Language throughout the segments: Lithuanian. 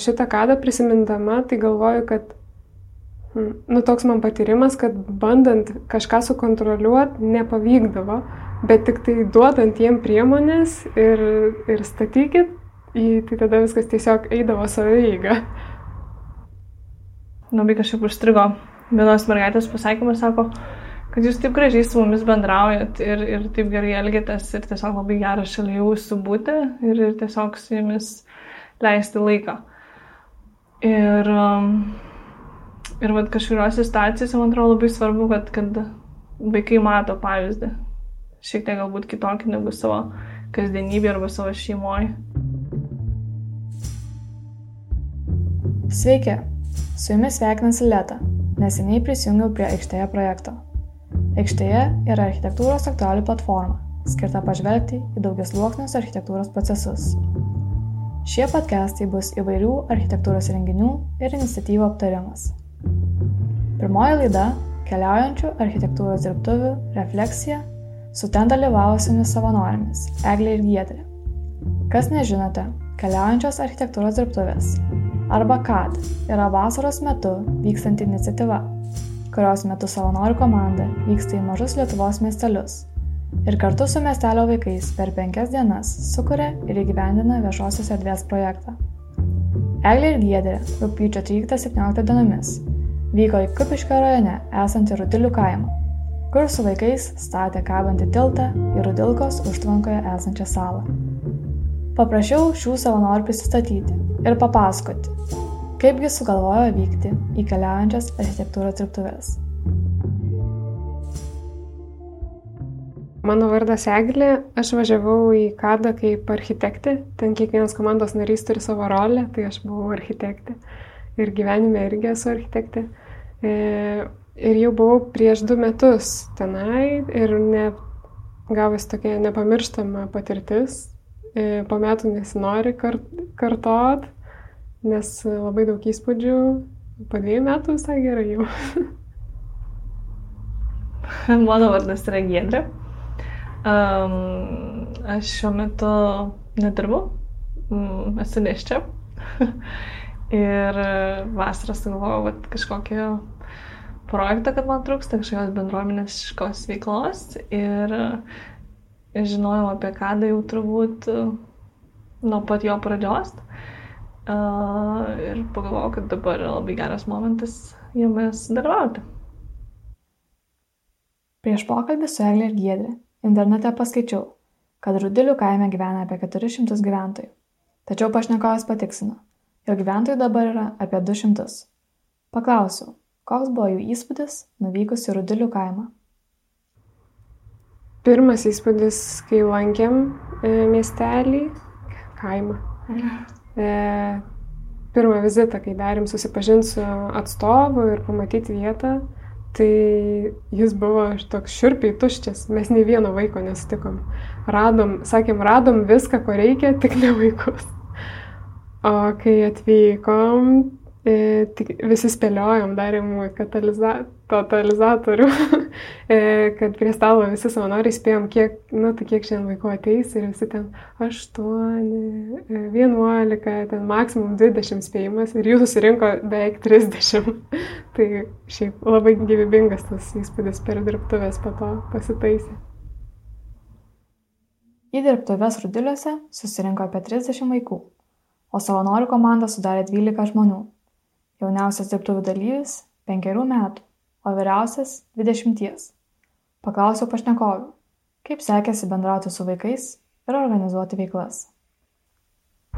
Šitą kadą prisimindama, tai galvoju, kad hm, nu, toks man patyrimas, kad bandant kažką sukontroliuoti nepavykdavo, bet tik tai duodant jiem priemonės ir, ir statykit, į, tai tada viskas tiesiog eidavo saveįga. Labai kažkaip užstrigo vienos mergaitės pasakymas, sako, kad jūs taip gražiai su mumis bendraujat ir, ir taip gerai elgėtės ir tiesiog labai gera šalia jūsų būti ir, ir tiesiog su jumis leisti laiką. Ir, um, ir vat, kažkuriuose situacijose man atrodo labai svarbu, kad, kad vaikai mato pavyzdį. Šiek tiek galbūt kitokį negu savo kasdienybė arba savo šeimoje. Sveiki, su jumis sveikinasi Leta. Neseniai prisijungiau prie Aikštėje projekto. Aikštėje yra architektūros aktualių platforma, skirta pažvelgti į daugias luoksnius architektūros procesus. Šie podcastai bus įvairių architektūros renginių ir iniciatyvų aptarimas. Pirmoji laida - keliaujančių architektūros dirbtuvių refleksija su ten dalyvavusiamis savanorėmis Eglė ir Giedrė. Kas nežinote, keliaujančios architektūros dirbtuvės arba KAD yra vasaros metu vykstanti iniciatyva, kurios metu savanorių komanda vyksta į mažus Lietuvos miestelius ir kartu su miestelio vaikais per penkias dienas sukuria ir įgyvendina viešosios erdvės projektą. Eglė ir Giedrė rūpyčio 13-17 dienomis vyko į Kupiškio rajone esantį Rudilių kaimą, kur su vaikais statė kabantį tiltą į Rudilkos užtvankoje esančią salą. Paprašiau šių savanorių prisistatyti ir papasakoti, kaipgi sugalvojo vykti į keliaujančias architektūros dirbtuves. Mano vardas Eglė, aš važiavau į Kadą kaip architektė, ten kiekvienas komandos narys turi savo rolę, tai aš buvau architektė ir gyvenime irgi esu architektė. E, ir jau buvau prieš du metus tenai ir ne, gavus tokia nepamirštama patirtis, E, po metų nesinori kart, kartot, nes labai daug įspūdžių, po dviejų metų visai gerai jau. Mano vardas yra Giedrė. Um, aš šiuo metu nedirbu, um, esu neščia. ir vasarą sugalvojau kažkokį projektą, kad man trūksta kažkokios bendruomenės kažkokios veiklos. Ir žinojau apie Kadą jau turbūt e, nuo pat jo pradžios. Uh, ir pagalvojau, kad dabar yra labai geras momentas jame dalyvauti. Prieš pokalbį su Eglė ir Giedrė internete paskaičiau, kad Rudilių kaime gyvena apie 400 gyventojų. Tačiau pašnekovas patiksino, jo gyventojų dabar yra apie 200. Paklausiau, koks buvo jų įspūdis nuvykus į Rudilių kaimą. Pirmas įspūdis, kai lankėm e, miestelį, kaimą. E, pirmą vizitą, kai darėm susipažinti su atstovu ir pamatyti vietą, tai jis buvo toks širpiai tuščias, mes nei vieno vaiko nesutikom. Radom, sakėm, radom viską, ko reikia, tik ne vaikus. O kai atvykom, E, visi spėliojom, darėm kataliza totalizatorių, e, kad prie stalo visi savanoriai spėjom, kiek, nu, tai kiek šiandien vaikų ateis ir visi ten 8, 11, e, ten maksimum 20 spėjimas ir jų susirinko beveik 30. tai šiaip labai gyvybingas tas įspūdis per dirbtuvės po to pasitaisė. Į dirbtuvės rudiliuose susirinko apie 30 vaikų, o savanorių komandą sudarė 12 žmonių jauniausias dirbtuvių dalyvis penkerių metų, o vyriausias dvidešimties. Paklausiau pašnekovių, kaip sekėsi bendrauti su vaikais ir organizuoti veiklas.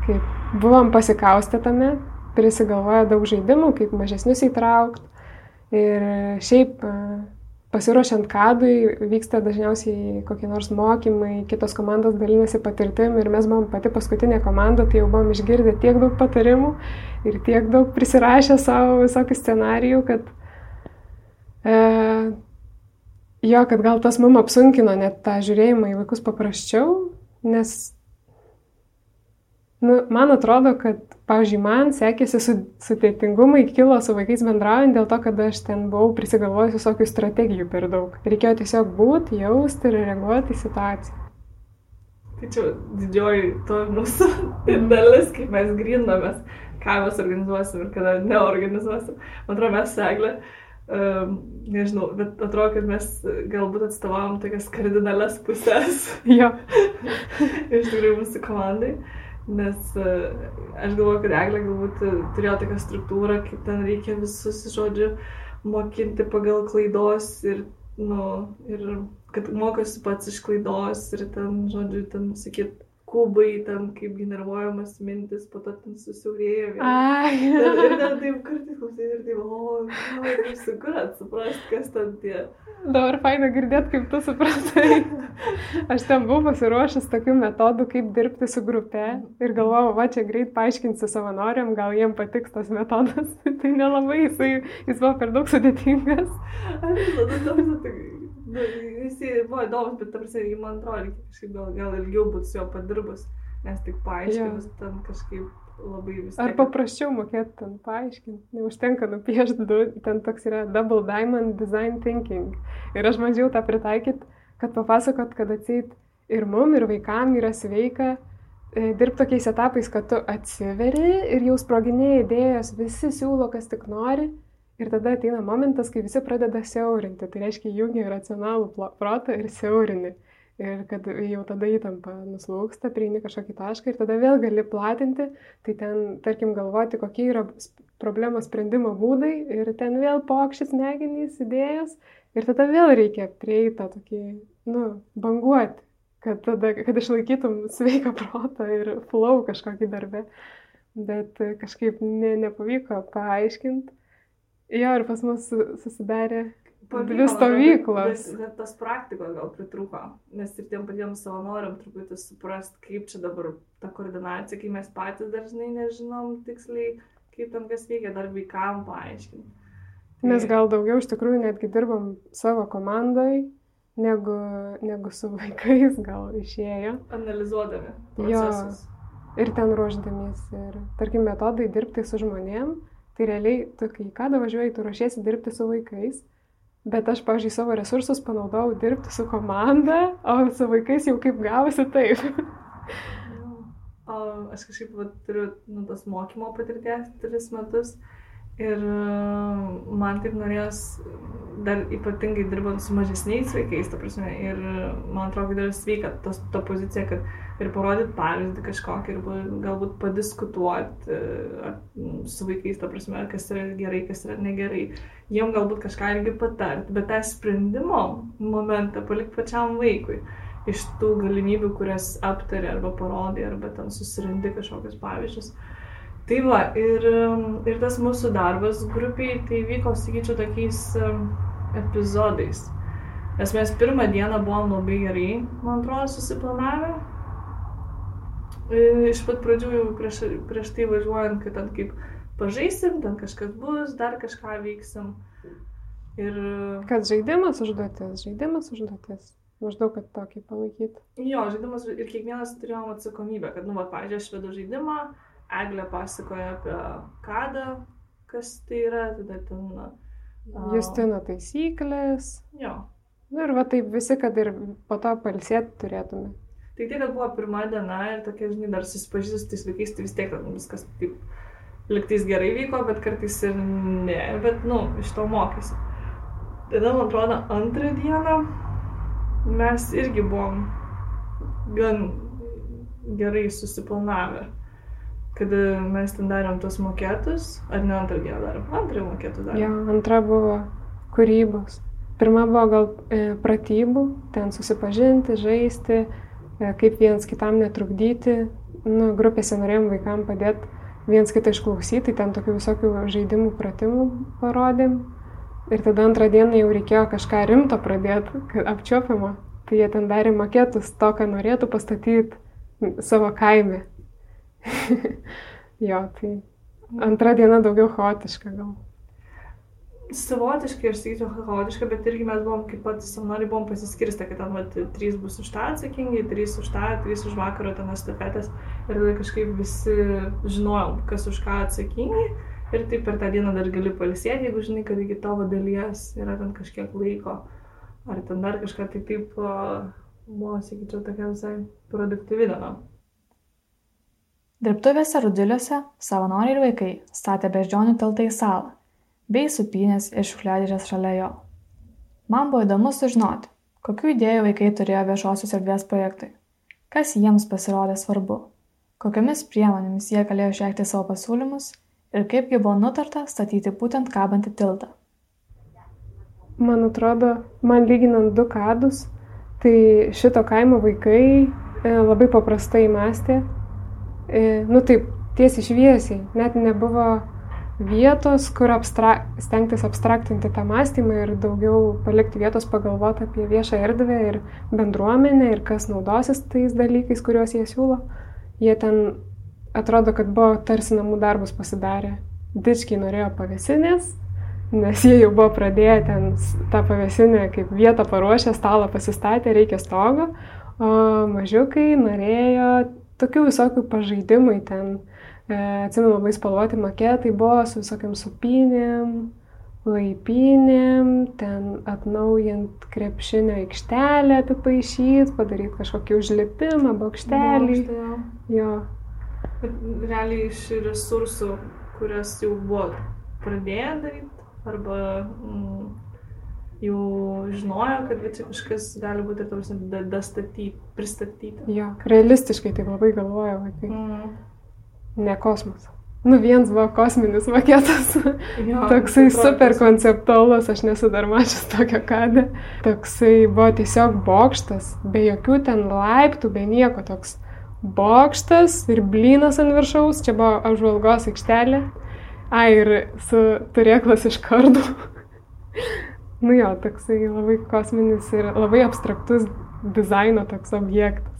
Kaip buvom pasikaustę tame, prisigalvoja daug žaidimų, kaip mažesnius įtraukti. Ir šiaip pasiruošiant kadui vyksta dažniausiai kokie nors mokymai, kitos komandos dalinasi patirtim ir mes buvom pati paskutinė komanda, tai jau buvom išgirdę tiek daug patarimų ir tiek daug prisirašę savo visokių scenarijų, kad e, jo, kad gal tas mum apsunkino net tą žiūrėjimą į vaikus paprasčiau, nes Nu, man atrodo, kad, pavyzdžiui, man sekėsi sudėtingumai kilo su vaikais bendraujant dėl to, kad aš ten buvau prisigalvojus visokių strategijų per daug. Reikėjo tiesiog būti, jausti ir reaguoti į situaciją. Tai čia didžioji to mūsų dalis, kaip mes grinomės. ką mes organizuosim ir kada neorganizuosim. Man atrodo, mes seglė, um, nežinau, bet atrodo, kad mes galbūt atstovavom tokias kardinales pusės. Jo. iš tikrųjų mūsų komandai. Nes uh, aš galvoju, kad Eglė galbūt turėjo tokią struktūrą, kaip ten reikia visus, žodžiu, mokinti pagal klaidos ir, nu, ir kad mokosi pats iš klaidos ir ten, žodžiu, ten sakyt, kubai, ten kaip generuojamas mintis, po to ten susiaurėja. Ai. Ir, ir ten taip kartais klausai ir taip, o, nu, kaip sunku suprasti, kas ten tie. Dabar faina girdėti, kaip tu supratai. Aš ten buvau pasiruošęs tokių metodų, kaip dirbti su grupe ir galvojau, va čia greit paaiškinsiu savanoriam, gal jiem patiks tas metodas. tai nelabai, jisai, jis buvo per daug sudėtingas. Aš tada, nu, visi buvo įdomus, bet tarsi, man atrodo, kažkaip gal, gal ilgiau būtų su juo padirbus, nes tik paaiškinus ja. ten kažkaip labai vis. Ar paprasčiau mokėti ten paaiškinti, neužtenka nupiešti du, ten toks yra Double Diamond Design Thinking. Ir aš bandžiau tą pritaikyti, kad papasakot, kad atseit ir mum, ir vaikam yra sveika e, dirbti tokiais etapais, kad tu atsiveri ir jau sproginėjai idėjas, visi siūlo, kas tik nori. Ir tada ateina momentas, kai visi pradeda siaurinti. Tai reiškia, jungi racionalų protą ir siaurini. Ir kad jau tada įtampa nuslūksta, prieini kažkokį tašką ir tada vėl gali platinti, tai ten, tarkim, galvoti, kokie yra problemos sprendimo būdai ir ten vėl pokštis smegenys, idėjos ir tada vėl reikia prieiti tą tokį, nu, banguoti, kad, tada, kad išlaikytum sveiką protą ir flow kažkokį darbę. Bet kažkaip ne, nepavyko paaiškinti Jo, ir pas mus susidarė dvi stovyklos. Bet, bet tas praktikos gal pritruko, nes ir tiem patiems savanoriam truputį suprast, kaip čia dabar ta koordinacija, kai mes patys dažnai nežinom tiksliai, kaip ten kas veikia, dar vaikam paaiškinti. Tai... Mes gal daugiau iš tikrųjų netgi dirbam savo komandai, negu, negu su vaikais gal išėjo. Analizuodami. Procesus. Jo. Ir ten ruoždamiesi. Ir tarkim, metodai dirbti su žmonėm Tai realiai, tu kai ką važiuoji, tu ruošiesi dirbti su vaikais, bet aš, pavyzdžiui, savo resursus panaudojau dirbti su komanda, o su vaikais jau kaip gavosi taip. aš kažkaip va, turiu nu, tos mokymo patirties tris metus ir uh, man taip norėjos dar ypatingai dirbant su mažesniais vaikais, ta prasme, ir man atrodo, kad yra sveika tos, ta pozicija, kad ir parodyti pavyzdį kažkokį ir galbūt padiskutuoti e, su vaikais, ta prasme, kas yra gerai, kas yra negerai. Jiem galbūt kažką irgi patarti, bet tą sprendimo momentą palikti pačiam vaikui iš tų galimybių, kurias aptarė arba parodė, arba ten susirandi kažkokius pavyzdžius. Tai va, ir, ir tas mūsų darbas grupiai, tai vyko, sakyčiau, tokiais epizodais. Nes mes pirmą dieną buvom labai gerai, man atrodo, susiplanavę, iš pat pradžių jau prieš, prieš tai važiuojant, kad ten kaip pažaisim, ten kažkas bus, dar kažką veiksim. Ir... Kad žaidimas užduotis, žaidimas užduotis. Maždaug, kad tokį palaikyti. Jo, žaidimas ir kiekvienas turėjom atsakomybę, kad, nu, va, pažiūrėjau, aš vedu žaidimą, Eglė pasakoja apie kadą, kas tai yra, tada ten... Uh, Justina taisyklės. Jo. Nu ir va taip visi, kad ir po to palsėti turėtume. Tai tai, kad buvo pirma diena ir tokia, žinai, dar susipažįstus tais vaikais, tai vis tiek viskas taip liktais gerai vyko, bet kartais ir ne, bet, nu, iš to mokysi. Tada, man atrodo, antrą dieną mes irgi buvom gan gerai susiplanavę, kad mes ten darėm tos mokėtus, ar ne antrą dieną darėm, antrą mokėtų darėm. Jo, antra buvo kūrybos. Pirma buvo gal e, pratybų, ten susipažinti, žaisti, E, kaip vienas kitam netrukdyti. Nu, grupėse norėjom vaikam padėti viens kitą išklausyti, ten tokių visokių žaidimų, pratimų parodėm. Ir tada antrą dieną jau reikėjo kažką rimto pradėti, apčiopiamo. Tai jie ten darė maketus to, ką norėtų pastatyti savo kaime. jo, tai antra diena daugiau chaotiška gal savotiškai, aš sakyčiau, chaotiška, bet irgi mes buvom, kaip pat savanoriai, buvom pasiskirstę, kad ten, vat, trys bus už tą atsakingi, trys už tą, trys už vakaro ten estafetės. Ir tada kažkaip visi žinojom, kas už ką atsakingi. Ir taip per tą dieną dar gali palisėti, jeigu žinai, kad iki tavo dalies yra ten kažkiek laiko. Ar ten dar kažką tai taip, buvo, sakyčiau, tokia visai produktyvi diena. Dirbtuvėse Rudiliuose savanoriai ir vaikai statė beždžionių tiltą į salą, bei supynės ir šiukšliadėžės šalia jo. Man buvo įdomu sužinoti, kokiu idėjų vaikai turėjo viešosios erdvės projektui, kas jiems pasirodė svarbu, kokiamis priemonėmis jie galėjo išreikšti savo pasiūlymus ir kaipgi buvo nutarta statyti būtent kabantį tiltą. Man atrodo, man lyginant du kadus, tai šito kaimo vaikai e, labai paprastai mąstė nu taip, tiesiai šviesiai, net nebuvo vietos, kur abstra stengtis abstraktinti tą mąstymą ir daugiau palikti vietos pagalvoti apie viešą erdvę ir bendruomenę ir kas naudosis tais dalykais, kuriuos jie siūlo. Jie ten atrodo, kad buvo tarsi namų darbus pasidarę. Dičkiai norėjo pavėsinės, nes jie jau buvo pradėję ten tą pavėsinę kaip vietą paruošę, stalą pasistatę, reikia stogo, o mažiukai norėjo tokių visokių pažaidimai ten. E, atsimenu labai spalvoti maketai buvo su visokiam supinėm, laipinėm, ten atnaujint krepšinio aikštelę apipaišyti, padaryti kažkokį užlipimą, bokštelį. Bokštė, jo. Bet realiai iš resursų, kurias jau buvo pradėję daryti, arba mm, jau žinojo, kad čia kažkas gali būti, tarsi, dastatyti, pristatyti. Jo, realistiškai taip labai galvoja vaikai. Mm. Ne kosmosas. Nu, vienas buvo kosminis maketas. Jo, Toksai super konceptualus, aš nesu dar mačius tokio kadę. Toksai buvo tiesiog bokštas, be jokių ten laiptų, be nieko. Toks bokštas ir blynas ant viršaus, čia buvo apžvalgos aikštelė. A, ir su turėklas iš kardų. Nu jo, toksai labai kosminis ir labai abstraktus dizaino toks objektas.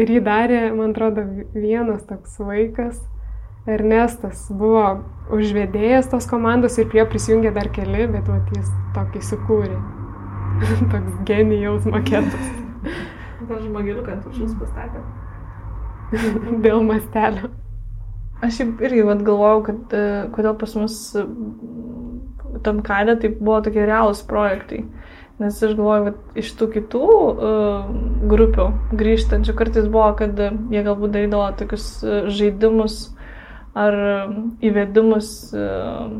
Ir jį darė, man atrodo, vienas toks vaikas, Ernestas, buvo užvedėjęs tos komandos ir prie prisijungė dar keli, bet vat, jis tokį sukūrė. toks genijaus maketas. Dar žmogeliuką ant viršus pastatė. Dėl mastelio. Aš irgi vat, galvojau, kad uh, kodėl pas mus tam kaime tai buvo tokie realūs projektai. Nes aš galvoju, kad iš tų kitų uh, grupių grįžtančių kartais buvo, kad jie galbūt darydavo tokius uh, žaidimus ar įvedimus uh,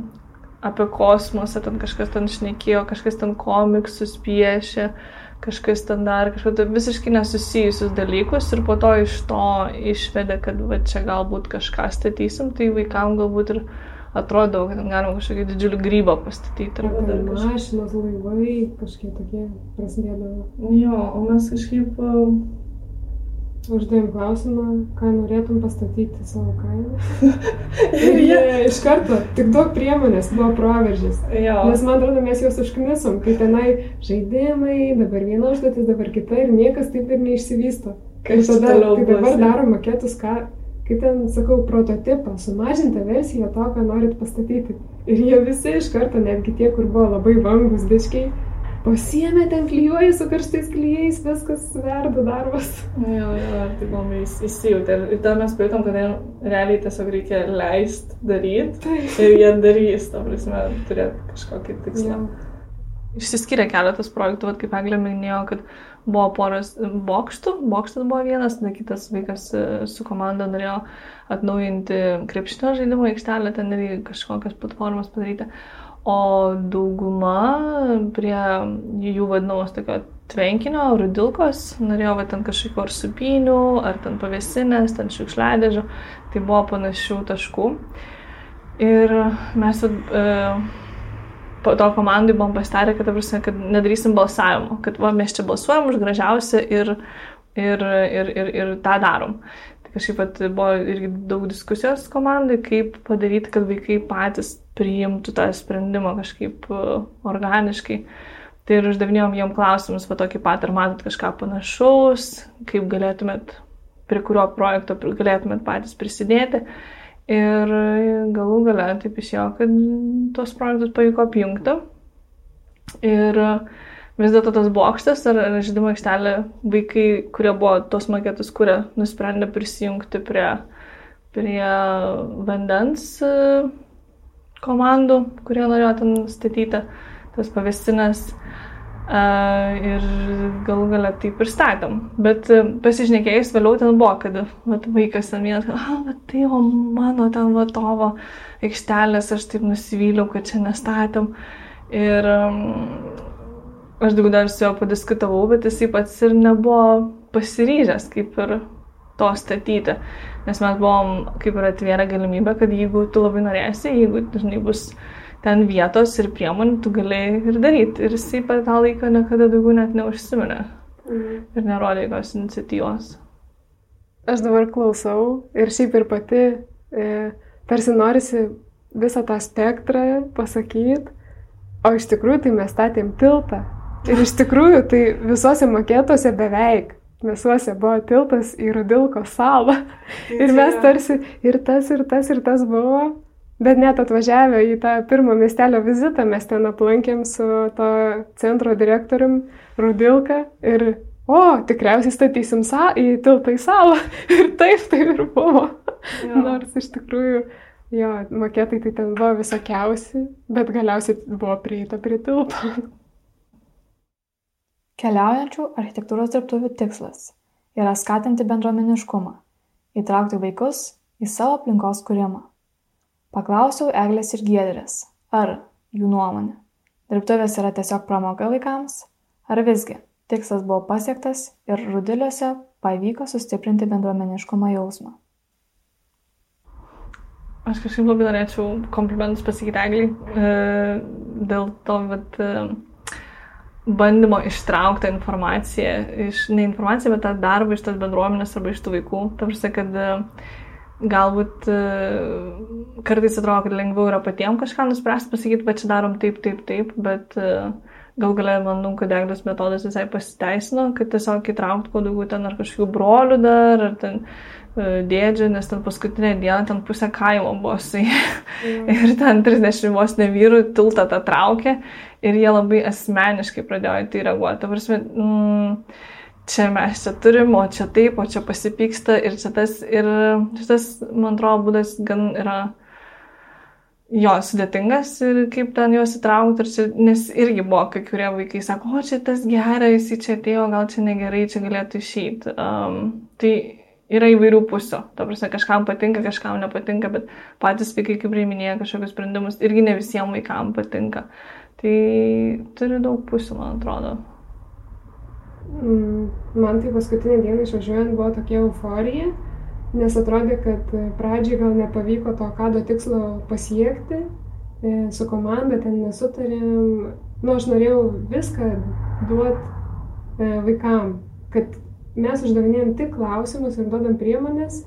apie kosmosą, ten kažkas ten šnekėjo, kažkas ten komiksus piešė, kažkas ten dar kažką tai visiškai nesusijusius dalykus ir po to iš to išvedė, kad va čia galbūt kažką statysim, tai vaikam galbūt ir atrodo, kad galima kažkokį didžiulį grybą pastatyti. Arba dar. Mašinos, laivai, kažkiek tokie prasidėdavo. Jo, o mes kažkaip uh, uždavėm klausimą, ką norėtum pastatyti savo kaimą. ir jie iš karto, tik daug priemonės buvo proveržys. Jo. Nes man atrodo, mes juos užknisom, kai tenai žaidimai, dabar viena užduotis, dabar kita ir niekas taip ir neišsivysto. Ir tada, kai dabar darom maketus, ką kaip ten sakau, prototipą, sumažintą versiją to, ką norit pastatyti. Ir jie visi iš karto, netgi tie, kur buvo labai vangus diškiai, pasiemė ten klyjuoja su karštais klyjais, viskas verda darbas. Jo, jo, tai labai įsijūtė. Ir tada mes pajutom, kad realiai tiesiog reikia leisti daryti. Ir jie darys, ta prasme, turėti kažkokį tikslą. Jo. Išsiskyrė keletas projektų, vat, kaip Eglė minėjo, kad buvo poras bokštų, bokštas buvo vienas, tada kitas vaikas e, su komanda norėjo atnaujinti krepšinio žaidimo aikštelę, ten irgi kažkokias platformas padaryti. O dauguma prie jų vadinamos tokio tvenkinio, rudilkos, norėjo va ten kažkokių ar supinių, ar ten pavėsinės, ten šiukšliadėžių, tai buvo panašių taškų. Ir mes e, to komandai buvom pasitarę, kad, prasme, kad nedarysim balsavimo, kad va, mes čia balsuojam už gražiausią ir, ir, ir, ir, ir tą darom. Tai kažkaip pat buvo irgi daug diskusijos komandai, kaip padaryti, kad vaikai patys priimtų tą sprendimą kažkaip uh, organiškai. Tai ir uždavinėjom jiem klausimus, va tokį pat, ar matot kažką panašaus, kaip galėtumėt, prie kurio projekto galėtumėt patys prisidėti. Ir galų gale taip išėjo, kad tos projektus pavyko apjungti. Ir vis dėlto tas bokštas ar žaidimo aikštelė, vaikai, kurie buvo tos maketus, kurie nusprendė prisijungti prie, prie vandens e, komandų, kurie norėjo ten statyti tas pavestinės. Uh, ir galų galę taip ir statėm. Bet uh, pasižnekėjus vėliau ten buvo, kad vat, vaikas ten vienas, kad, tai o mano ten vatovo aikštelės, aš taip nusivyliau, kad čia nestatėm. Ir aš daug dar su juo padiskutavau, bet jisai pats ir nebuvo pasiryžęs kaip ir to statyti. Nes mes buvom kaip ir atvėrę galimybę, kad jeigu tu labai norėsi, jeigu dažnai bus uh, ten vietos ir priemonių tu galėjai ir daryti. Ir jisai per tą laiką niekada daugiau net neužsiminė. Mhm. Ir nerodė jokios iniciatyvos. Aš dabar klausau ir šiaip ir pati e, tarsi norisi visą tą spektrą pasakyti, o iš tikrųjų tai mes statėm tiltą. Ir iš tikrųjų tai visose makėtuose beveik visuose buvo tiltas į Rudilko salą. Tai ir mes tarsi ir tas, ir tas, ir tas buvo. Bet net atvažiavę į tą pirmą miestelio vizitą mes ten aplankėm su to centro direktorium Rudilka ir, o, tikriausiai statysim sa į tiltą į salą. Ir taip, taip ir buvo. Jo. Nors iš tikrųjų, jo, maketai tai ten buvo visokiausi, bet galiausiai buvo prieita prie tilto. Keliaujančių architektūros dirbtuvių tikslas yra skatinti bendruomeniškumą, įtraukti vaikus į savo aplinkos kūrimą paklausiau eglės ir giedrės ar jų nuomone dirbtuvės yra tiesiog pramoga vaikams ar visgi tikslas buvo pasiektas ir rudiliuose pavyko sustiprinti bendruomeniškumo jausmą Aš kažkaip labai norėčiau komplimentus pasakyti Egliai e, dėl to, kad e, bandymo ištraukti informaciją, iš, ne informaciją, bet tą darbą iš tos bendruomenės arba iš tų vaikų. Ta prasme, kad e, galbūt e, kartais atrodo, kad lengviau yra patiems kažką nuspręsti, pasakyti, va čia darom taip, taip, taip, bet e, gal galia manau, kad deglas metodas visai pasiteisino, kad tiesiog įtraukti kuo daugiau ten ar kažkokių brolių dar, ar ten e, dėdžių, nes ten paskutinę dieną ten pusę kaimo buvo su jie. Mm. ir ten 30 vos ne vyrų tiltą tą traukė ir jie labai asmeniškai pradėjo į tai reaguoti. Prasme, mm, čia mes čia turim, o čia taip, o čia pasipyksta ir čia tas, ir šitas, man atrodo, būdas gan yra jo sudėtingas ir kaip ten juos įtraukti, čia, nes irgi buvo, kai kurie vaikai sako, o čia tas gerai, jis čia atėjo, gal čia negerai, čia galėtų išeiti. Um, tai yra įvairių pusių. Ta prasme, kažkam patinka, kažkam nepatinka, bet patys vaikai, kaip priiminėja kažkokius sprendimus, irgi ne visiems vaikams patinka. Tai turi daug pusių, man atrodo. Mm, man tai paskutinę dieną išvažiuojant buvo tokia euforija, nes atrodė, kad pradžiai gal nepavyko to kado tikslo pasiekti, e, su komanda ten nesutarėm, nu aš norėjau viską duoti e, vaikam, kad mes uždavinėjom tik klausimus ir duodam priemonės,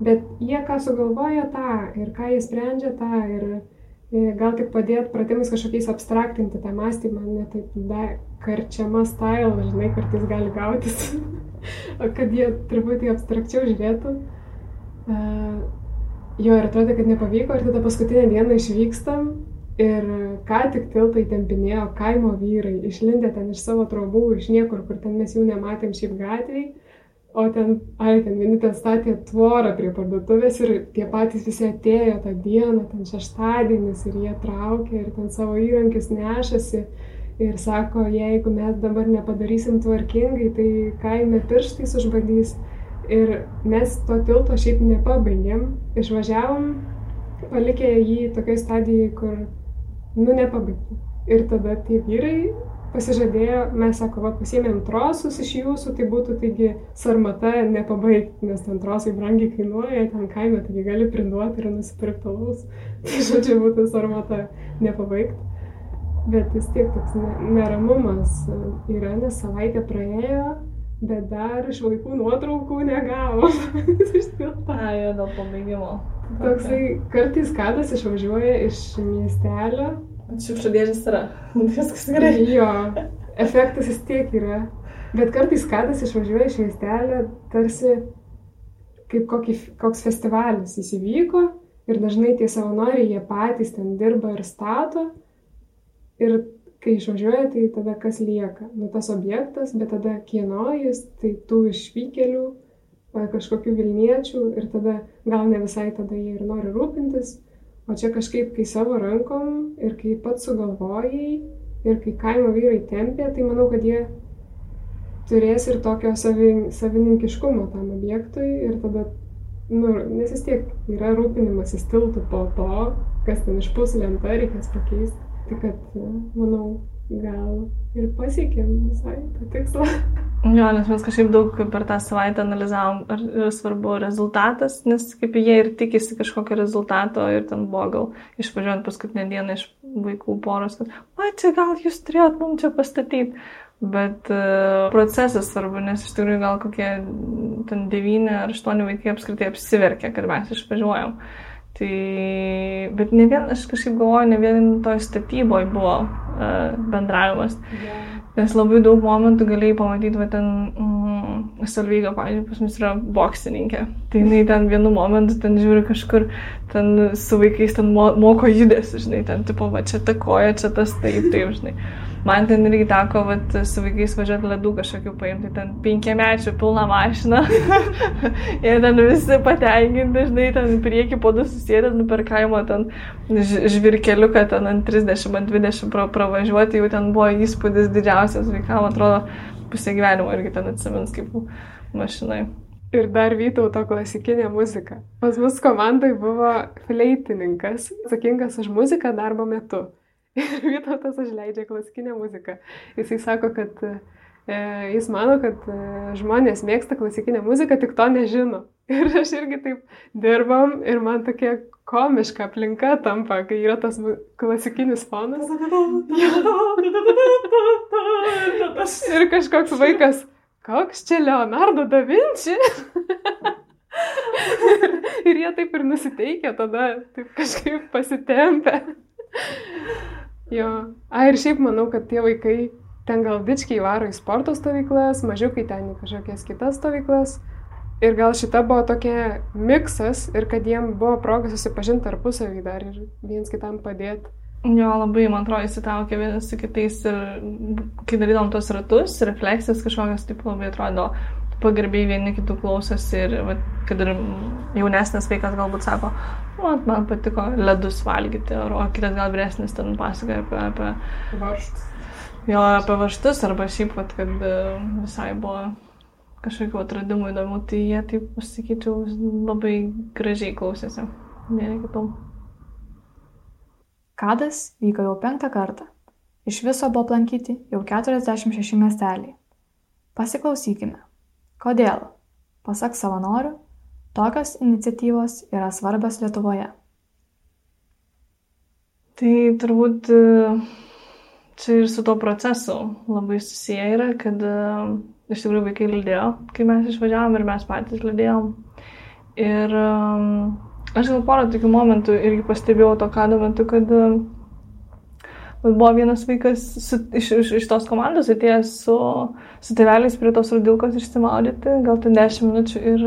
bet jie ką sugalvoja tą ir ką jie sprendžia tą ir gal tik padėt pratimais kažkokiais abstraktinti tą mąstymą, ne taip da, karčiama style, žinai, kartais gali gautis, kad jie truputį abstrakčiau žiūrėtų. Uh, jo, ir atrodo, kad nepavyko, ir tada paskutinę dieną išvykstam ir ką tik tiltai tempinėjo kaimo vyrai, išlindę ten iš savo trobų, iš niekur, kur ten mes jų nematėm šiaip gatvėje O ten, ai, ten vieni ten statė tvorą prie parduotuvės ir tie patys visi atėjo tą dieną, ten šeštadienis ir jie traukė ir ten savo įrankius nešasi ir sako, jeigu mes dabar nepadarysim tvarkingai, tai kaime pirštais užbadys. Ir mes to tilto šiaip nepabaigėm, išvažiavom, palikę jį tokiai stadijai, kur, nu, nepabaigėm. Ir tada tie vyrai pasižadėjo, mes sako, va, pasiėmėm trosus iš jūsų, tai būtų taigi sarmata nepabaigti, nes ten trosai brangiai kainuoja, ten kaime, taigi gali priduoti ir nusipirkti alaus. Tai žodžiu, būtų sarmata nepabaigti. Bet vis tiek toks neramumas yra, nes savaitė praėjo, bet dar iš vaikų nuotraukų negavom. iš tilto. A, jo, dėl pabaigimo. Toksai kartais kadas išvažiuoja iš miestelio Šiukšlių dėžės yra. Viskas gerai. Jo, efektas vis tiek yra. Bet kartais kadas išvažiuoja iš miestelio, tarsi kaip kokį, koks festivalis įsivyko ir dažnai tie savanoriai, jie patys ten dirba ir stato. Ir kai išvažiuoja, tai tada kas lieka? Nu tas objektas, bet tada kieno jis, tai tų išvykėlių, kažkokių Vilniečių ir tada gal ne visai tada jie ir nori rūpintis O čia kažkaip, kai savo rankom ir kai pats sugalvojai Ir kai kaimo vyrai tempė, tai manau, kad jie turės ir tokio savin, savininkiškumo tam objektui ir tada, nu, nes vis tiek yra rūpinimasis tiltų po to, kas ten išpus lenta, reikės pakeisti. Tai kad, manau, gal ir pasiekėm visai tą tikslą. Jo, nes mes kažkaip daug per tą savaitę analizavom, ar yra svarbu rezultatas, nes kaip jie ir tikisi kažkokio rezultato ir ten buvo gal išvažiuojant paskutinę dieną iš vaikų poros, kad, o čia gal jūs turėjot mums čia pastatyti. Bet uh, procesas svarbu, nes iš tikrųjų gal kokie ten devyni ar aštuoni vaikai apskritai apsiverkė, kad mes išvažiuojam. Tai, bet ne vien, aš kažkaip galvoju, ne vien toj statyboje buvo uh, bendravimas. Yeah. Nes labai daug momentų galėjai pamatyti, va ten mm, Salvyga, pavyzdžiui, pas mus yra boksininkė. Tai jinai ten vienu momentu ten žiūri kažkur, ten su vaikais ten mo, moko judesi, žinai, ten tipo, va čia ta koja, čia tas taip, taip, žinai. Man ten irgi teko vat, su vaikais važiuoti ledų kažkokiu paimti, ten penkiamečių pilną mašiną. ir ten visi patenkinti, žinai, ten prieki po du susėdė, nu per kaimo ten žvirkeliuką ten ant 30, ant 20 pra, pravažiuoti, jau ten buvo įspūdis didžiausias vaikam, atrodo, pusė gyvenimo irgi ten atsimins kaip mašinai. Ir dar Vytauto klasikinė muzika. Pas mus komandai buvo fleitininkas, atsakingas už muziką darbo metu. Ir Vytautas užleidžia klasikinę muziką. Jisai sako, kad e, jis mano, kad e, žmonės mėgsta klasikinę muziką, tik to nežino. Ir aš irgi taip dirbam ir man tokia komiška aplinka tampa, kai yra tas klasikinis fonas. ir kažkoks vaikas, koks čia Leonardo da Vinci? ir jie taip ir nusiteikia, tada taip kažkaip pasitempia. Jo. A, ir šiaip manau, kad tie vaikai ten gal bičkiai varo į sporto stovyklas, mažiukai ten į kažkokias kitas stovyklas. Ir gal šita buvo tokia miksas ir kad jiem buvo proga susipažinti tarpusavį dar ir viens kitam padėti. Jo, labai, man atrodo, įsitraukė vienas su kitais ir kai darydom tos ratus, refleksijas kažkokias, taip labai atrodo, pagarbiai vieni kitų klausosi ir va, kad ir jaunesnis vaikas galbūt sako, man, man patiko ledus valgyti, o kitas gal vyresnis ten pasakoja apie, apie vaštus. Jo, apie vaštus arba šiaip, vat, kad e, visai buvo kažkokių atradimų įdomių, tai jie taip, aš sakyčiau, labai gražiai klausėsi vieni kitų. Kadas vyko jau penktą kartą. Iš viso buvo aplankyti jau 46 miesteliai. Pasiklausykime. Kodėl, pasak savanorių, tokios iniciatyvos yra svarbios Lietuvoje? Tai turbūt e, čia ir su to procesu labai susiję yra, kad e, iš tikrųjų vaikai lydėjo, kai mes išvažiavom ir mes patys lydėjom. Ir e, aš gal porą tokių momentų irgi pastebėjau to kado metu, kad Bet buvo vienas vaikas su, iš, iš, iš tos komandos atėjęs su, su tėveliais prie tos rudilkos išsimaudyti, gal ten 10 minučių ir,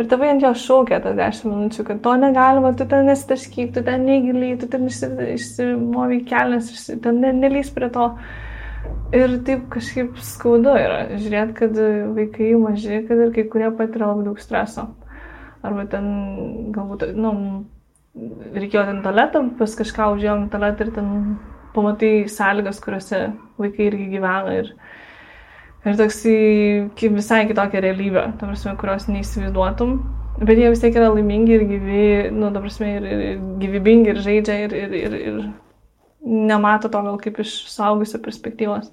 ir tėvai ant jo šaukė tas 10 minučių, kad to negalima, tu ten nesitaškyk, tu ten negiliai, tu ten išsimovi kelnes, ten ne, nelys prie to. Ir taip kažkaip skaudu yra žiūrėti, kad vaikai maži, kad ir kai kurie patiria labai daug streso. Arba ten galbūt, nu, reikėjo ten tualetą, pas kažką užėjom tualetą ir ten pamatai sąlygas, kuriuose vaikai irgi gyvena ir, ir toks visai kitokia realybė, ta prasme, kurios neįsivaizduotum. Bet jie vis tiek yra laimingi ir gyvi, nu, ta prasme, ir, ir, ir gyvybingi ir žaidžia ir, ir, ir, ir nemato to gal kaip iš saugusio perspektyvos.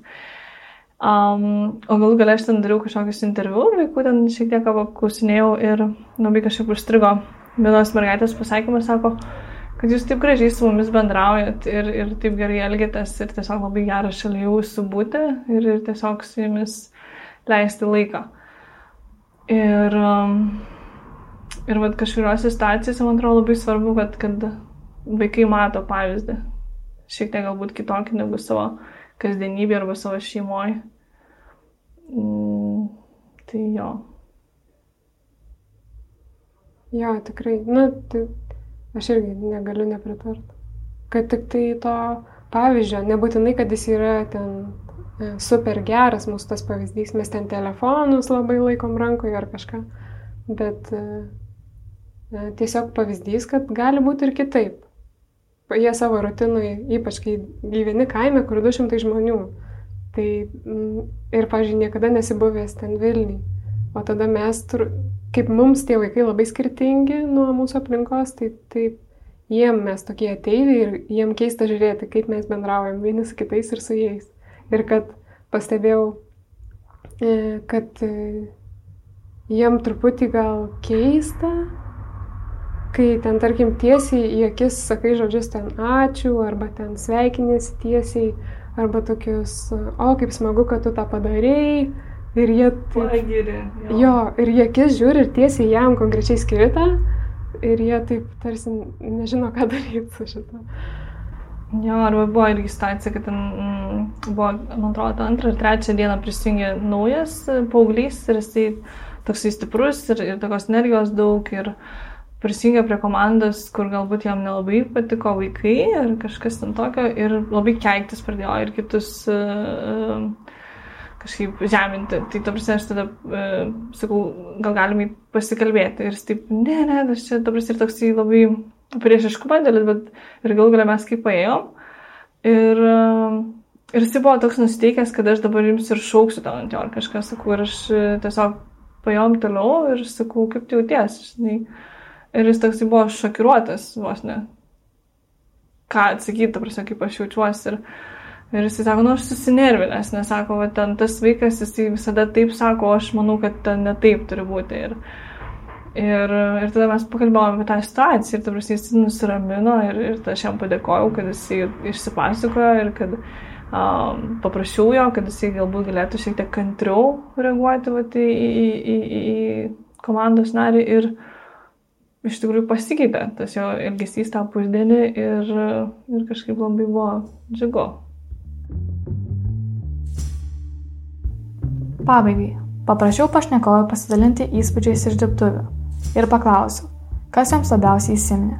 Um, o galų galę aš ten dariau kažkokius interviu, vaikų ten šiek tiek apklausinėjau ir labai kažkaip užstrigo vienos mergaitės pasakymas, sako, kad jūs taip gražiai su mumis bendraujat ir, ir taip gerai elgėtės ir tiesiog labai gera šalia jūsų būti ir, ir tiesiog su jumis leisti laiką. Ir, um, ir vad kažkuriuose situacijose man atrodo labai svarbu, kad, kad vaikai mato pavyzdį. Šiek tiek galbūt kitokį negu savo kasdienybė arba savo šeimoje. Mm, tai jo. Jo, tikrai. Nu, tai Aš irgi negaliu nepritart. Kad tik tai to pavyzdžio, nebūtinai, kad jis yra ten e, super geras mūsų tas pavyzdys, mes ten telefonus labai laikom rankoje ar kažką, bet e, e, tiesiog pavyzdys, kad gali būti ir kitaip. jie savo rutinui, ypač kai gyveni kaime, kur 200 žmonių, tai ir, pažiūrėjau, niekada nesibuvęs ten Vilniui. O tada mes, kaip mums tie vaikai labai skirtingi nuo mūsų aplinkos, tai taip jiem mes tokie ateiviai ir jiem keista žiūrėti, kaip mes bendraujam vieni su kitais ir su jais. Ir kad pastebėjau, e, kad e, jiem truputį gal keista, kai ten, tarkim, tiesiai į akis sakai žodžius ten ačiū, arba ten sveikinėsi tiesiai, arba tokius, o kaip smagu, kad tu tą padarėjai. Ir jie... Pagiri. Jo. jo, ir jie akis žiūri ir tiesiai jam konkrečiai skirta ir jie taip tarsi nežino, ką daryti su šito. Jo, arba buvo irgi situacija, kad ten mm, buvo, man atrodo, antrą ar trečią dieną prisijungė naujas paauglys ir jisai toksai stiprus ir, ir tokios energijos daug ir prisijungė prie komandos, kur galbūt jam nelabai patiko vaikai ar kažkas ten tokio ir labai keiktis pradėjo ir kitus uh, kažkaip žeminti. Tai ta prasme, aš tada uh, sakau, gal galime pasikalbėti. Ir jis taip, ne, ne, aš čia, ta prasme, ir toks labai priešiškumą dėlis, bet ir gal galia mes kaip paėjom. Ir, uh, ir jis buvo toks nusiteikęs, kad aš dabar jums ir šauksiu tau ant jo ar kažką sakau. Ir aš uh, tiesiog paėjom toliau ir sakau, kaip tu jauties, žinai. Ir jis toks buvo šokiruotas, vos ne. Ką atsakyti, ta prasme, kaip aš jaučiuosi. Ir, Ir jis sako, nu aš susinervinęs, nes sako, va, ten tas vaikas, jis visada taip sako, aš manau, kad ten ne taip turi būti. Ir, ir, ir tada mes pakalbėjome apie tą situaciją ir tada jis nusiramino ir, ir aš jam padėkojau, kad jis išsipasakojo ir kad um, paprašiau jo, kad jis galbūt galėtų šiek tiek kantriau reaguoti va, į, į, į, į komandos narį ir iš tikrųjų pasikeitė tas jo elgesys tą pusdienį ir, ir kažkaip labai buvo džiugu. Pabaigai, paprašiau pašnekovą pasidalinti įspūdžiais iš dirbtuvių ir paklausiau, kas jums labiausiai įsiminė.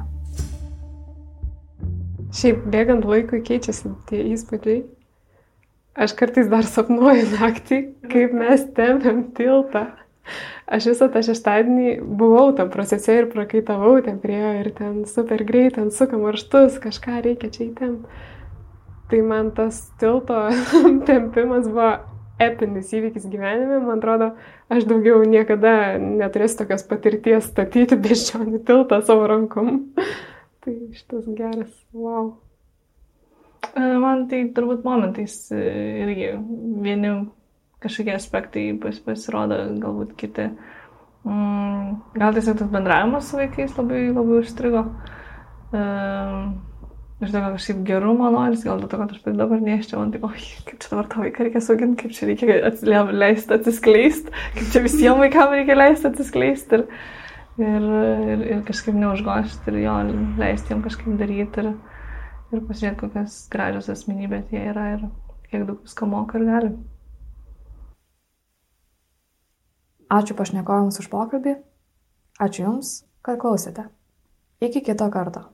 Šiaip bėgant laikui keičiasi tie įspūdžiai. Aš kartais dar sapnuoju naktį, kaip mes tempiam tiltą. Aš visą tą šeštadienį buvau tam procese ir prakaitavau ten prie jo ir ten super greit, ten sukam marštus, kažką reikia čia įtempti. Tai man tas tilto tempimas buvo epinis įvykis gyvenime, man atrodo, aš daugiau niekada neturėsiu tokios patirties statyti beždžionių tiltą savo rankom. tai šitas geras, wow. E, man tai turbūt momentais e, irgi vieni kažkokie aspektai pas, pasirodo, galbūt kiti. Mm, gal tiesiog tas bendravimas su vaikais labai, labai užstrigo. Um, iš tokio kažkaip gerumo noris, gal dėl to, kad aš pati dabar neščiau, man taip, oi, kaip čia dabar tą vaiką reikia sauginti, kaip čia reikia leisti atsiskleisti, kaip čia visiems vaikams reikia leisti atsiskleisti ir, ir, ir, ir kažkaip neužgošti ir jo leisti jam kažkaip daryti ir, ir pasižiūrėti, kokias gražios asmenybės jie yra ir kiek daug visko moka ir gali. Ačiū pašnekovams už pokalbį. Ačiū Jums, kad klausėte. Iki kito karto.